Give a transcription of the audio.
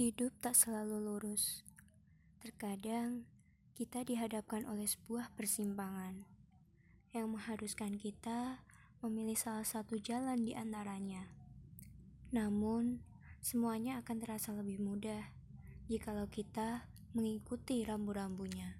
Hidup tak selalu lurus. Terkadang kita dihadapkan oleh sebuah persimpangan yang mengharuskan kita memilih salah satu jalan di antaranya. Namun, semuanya akan terasa lebih mudah jikalau kita mengikuti rambu-rambunya.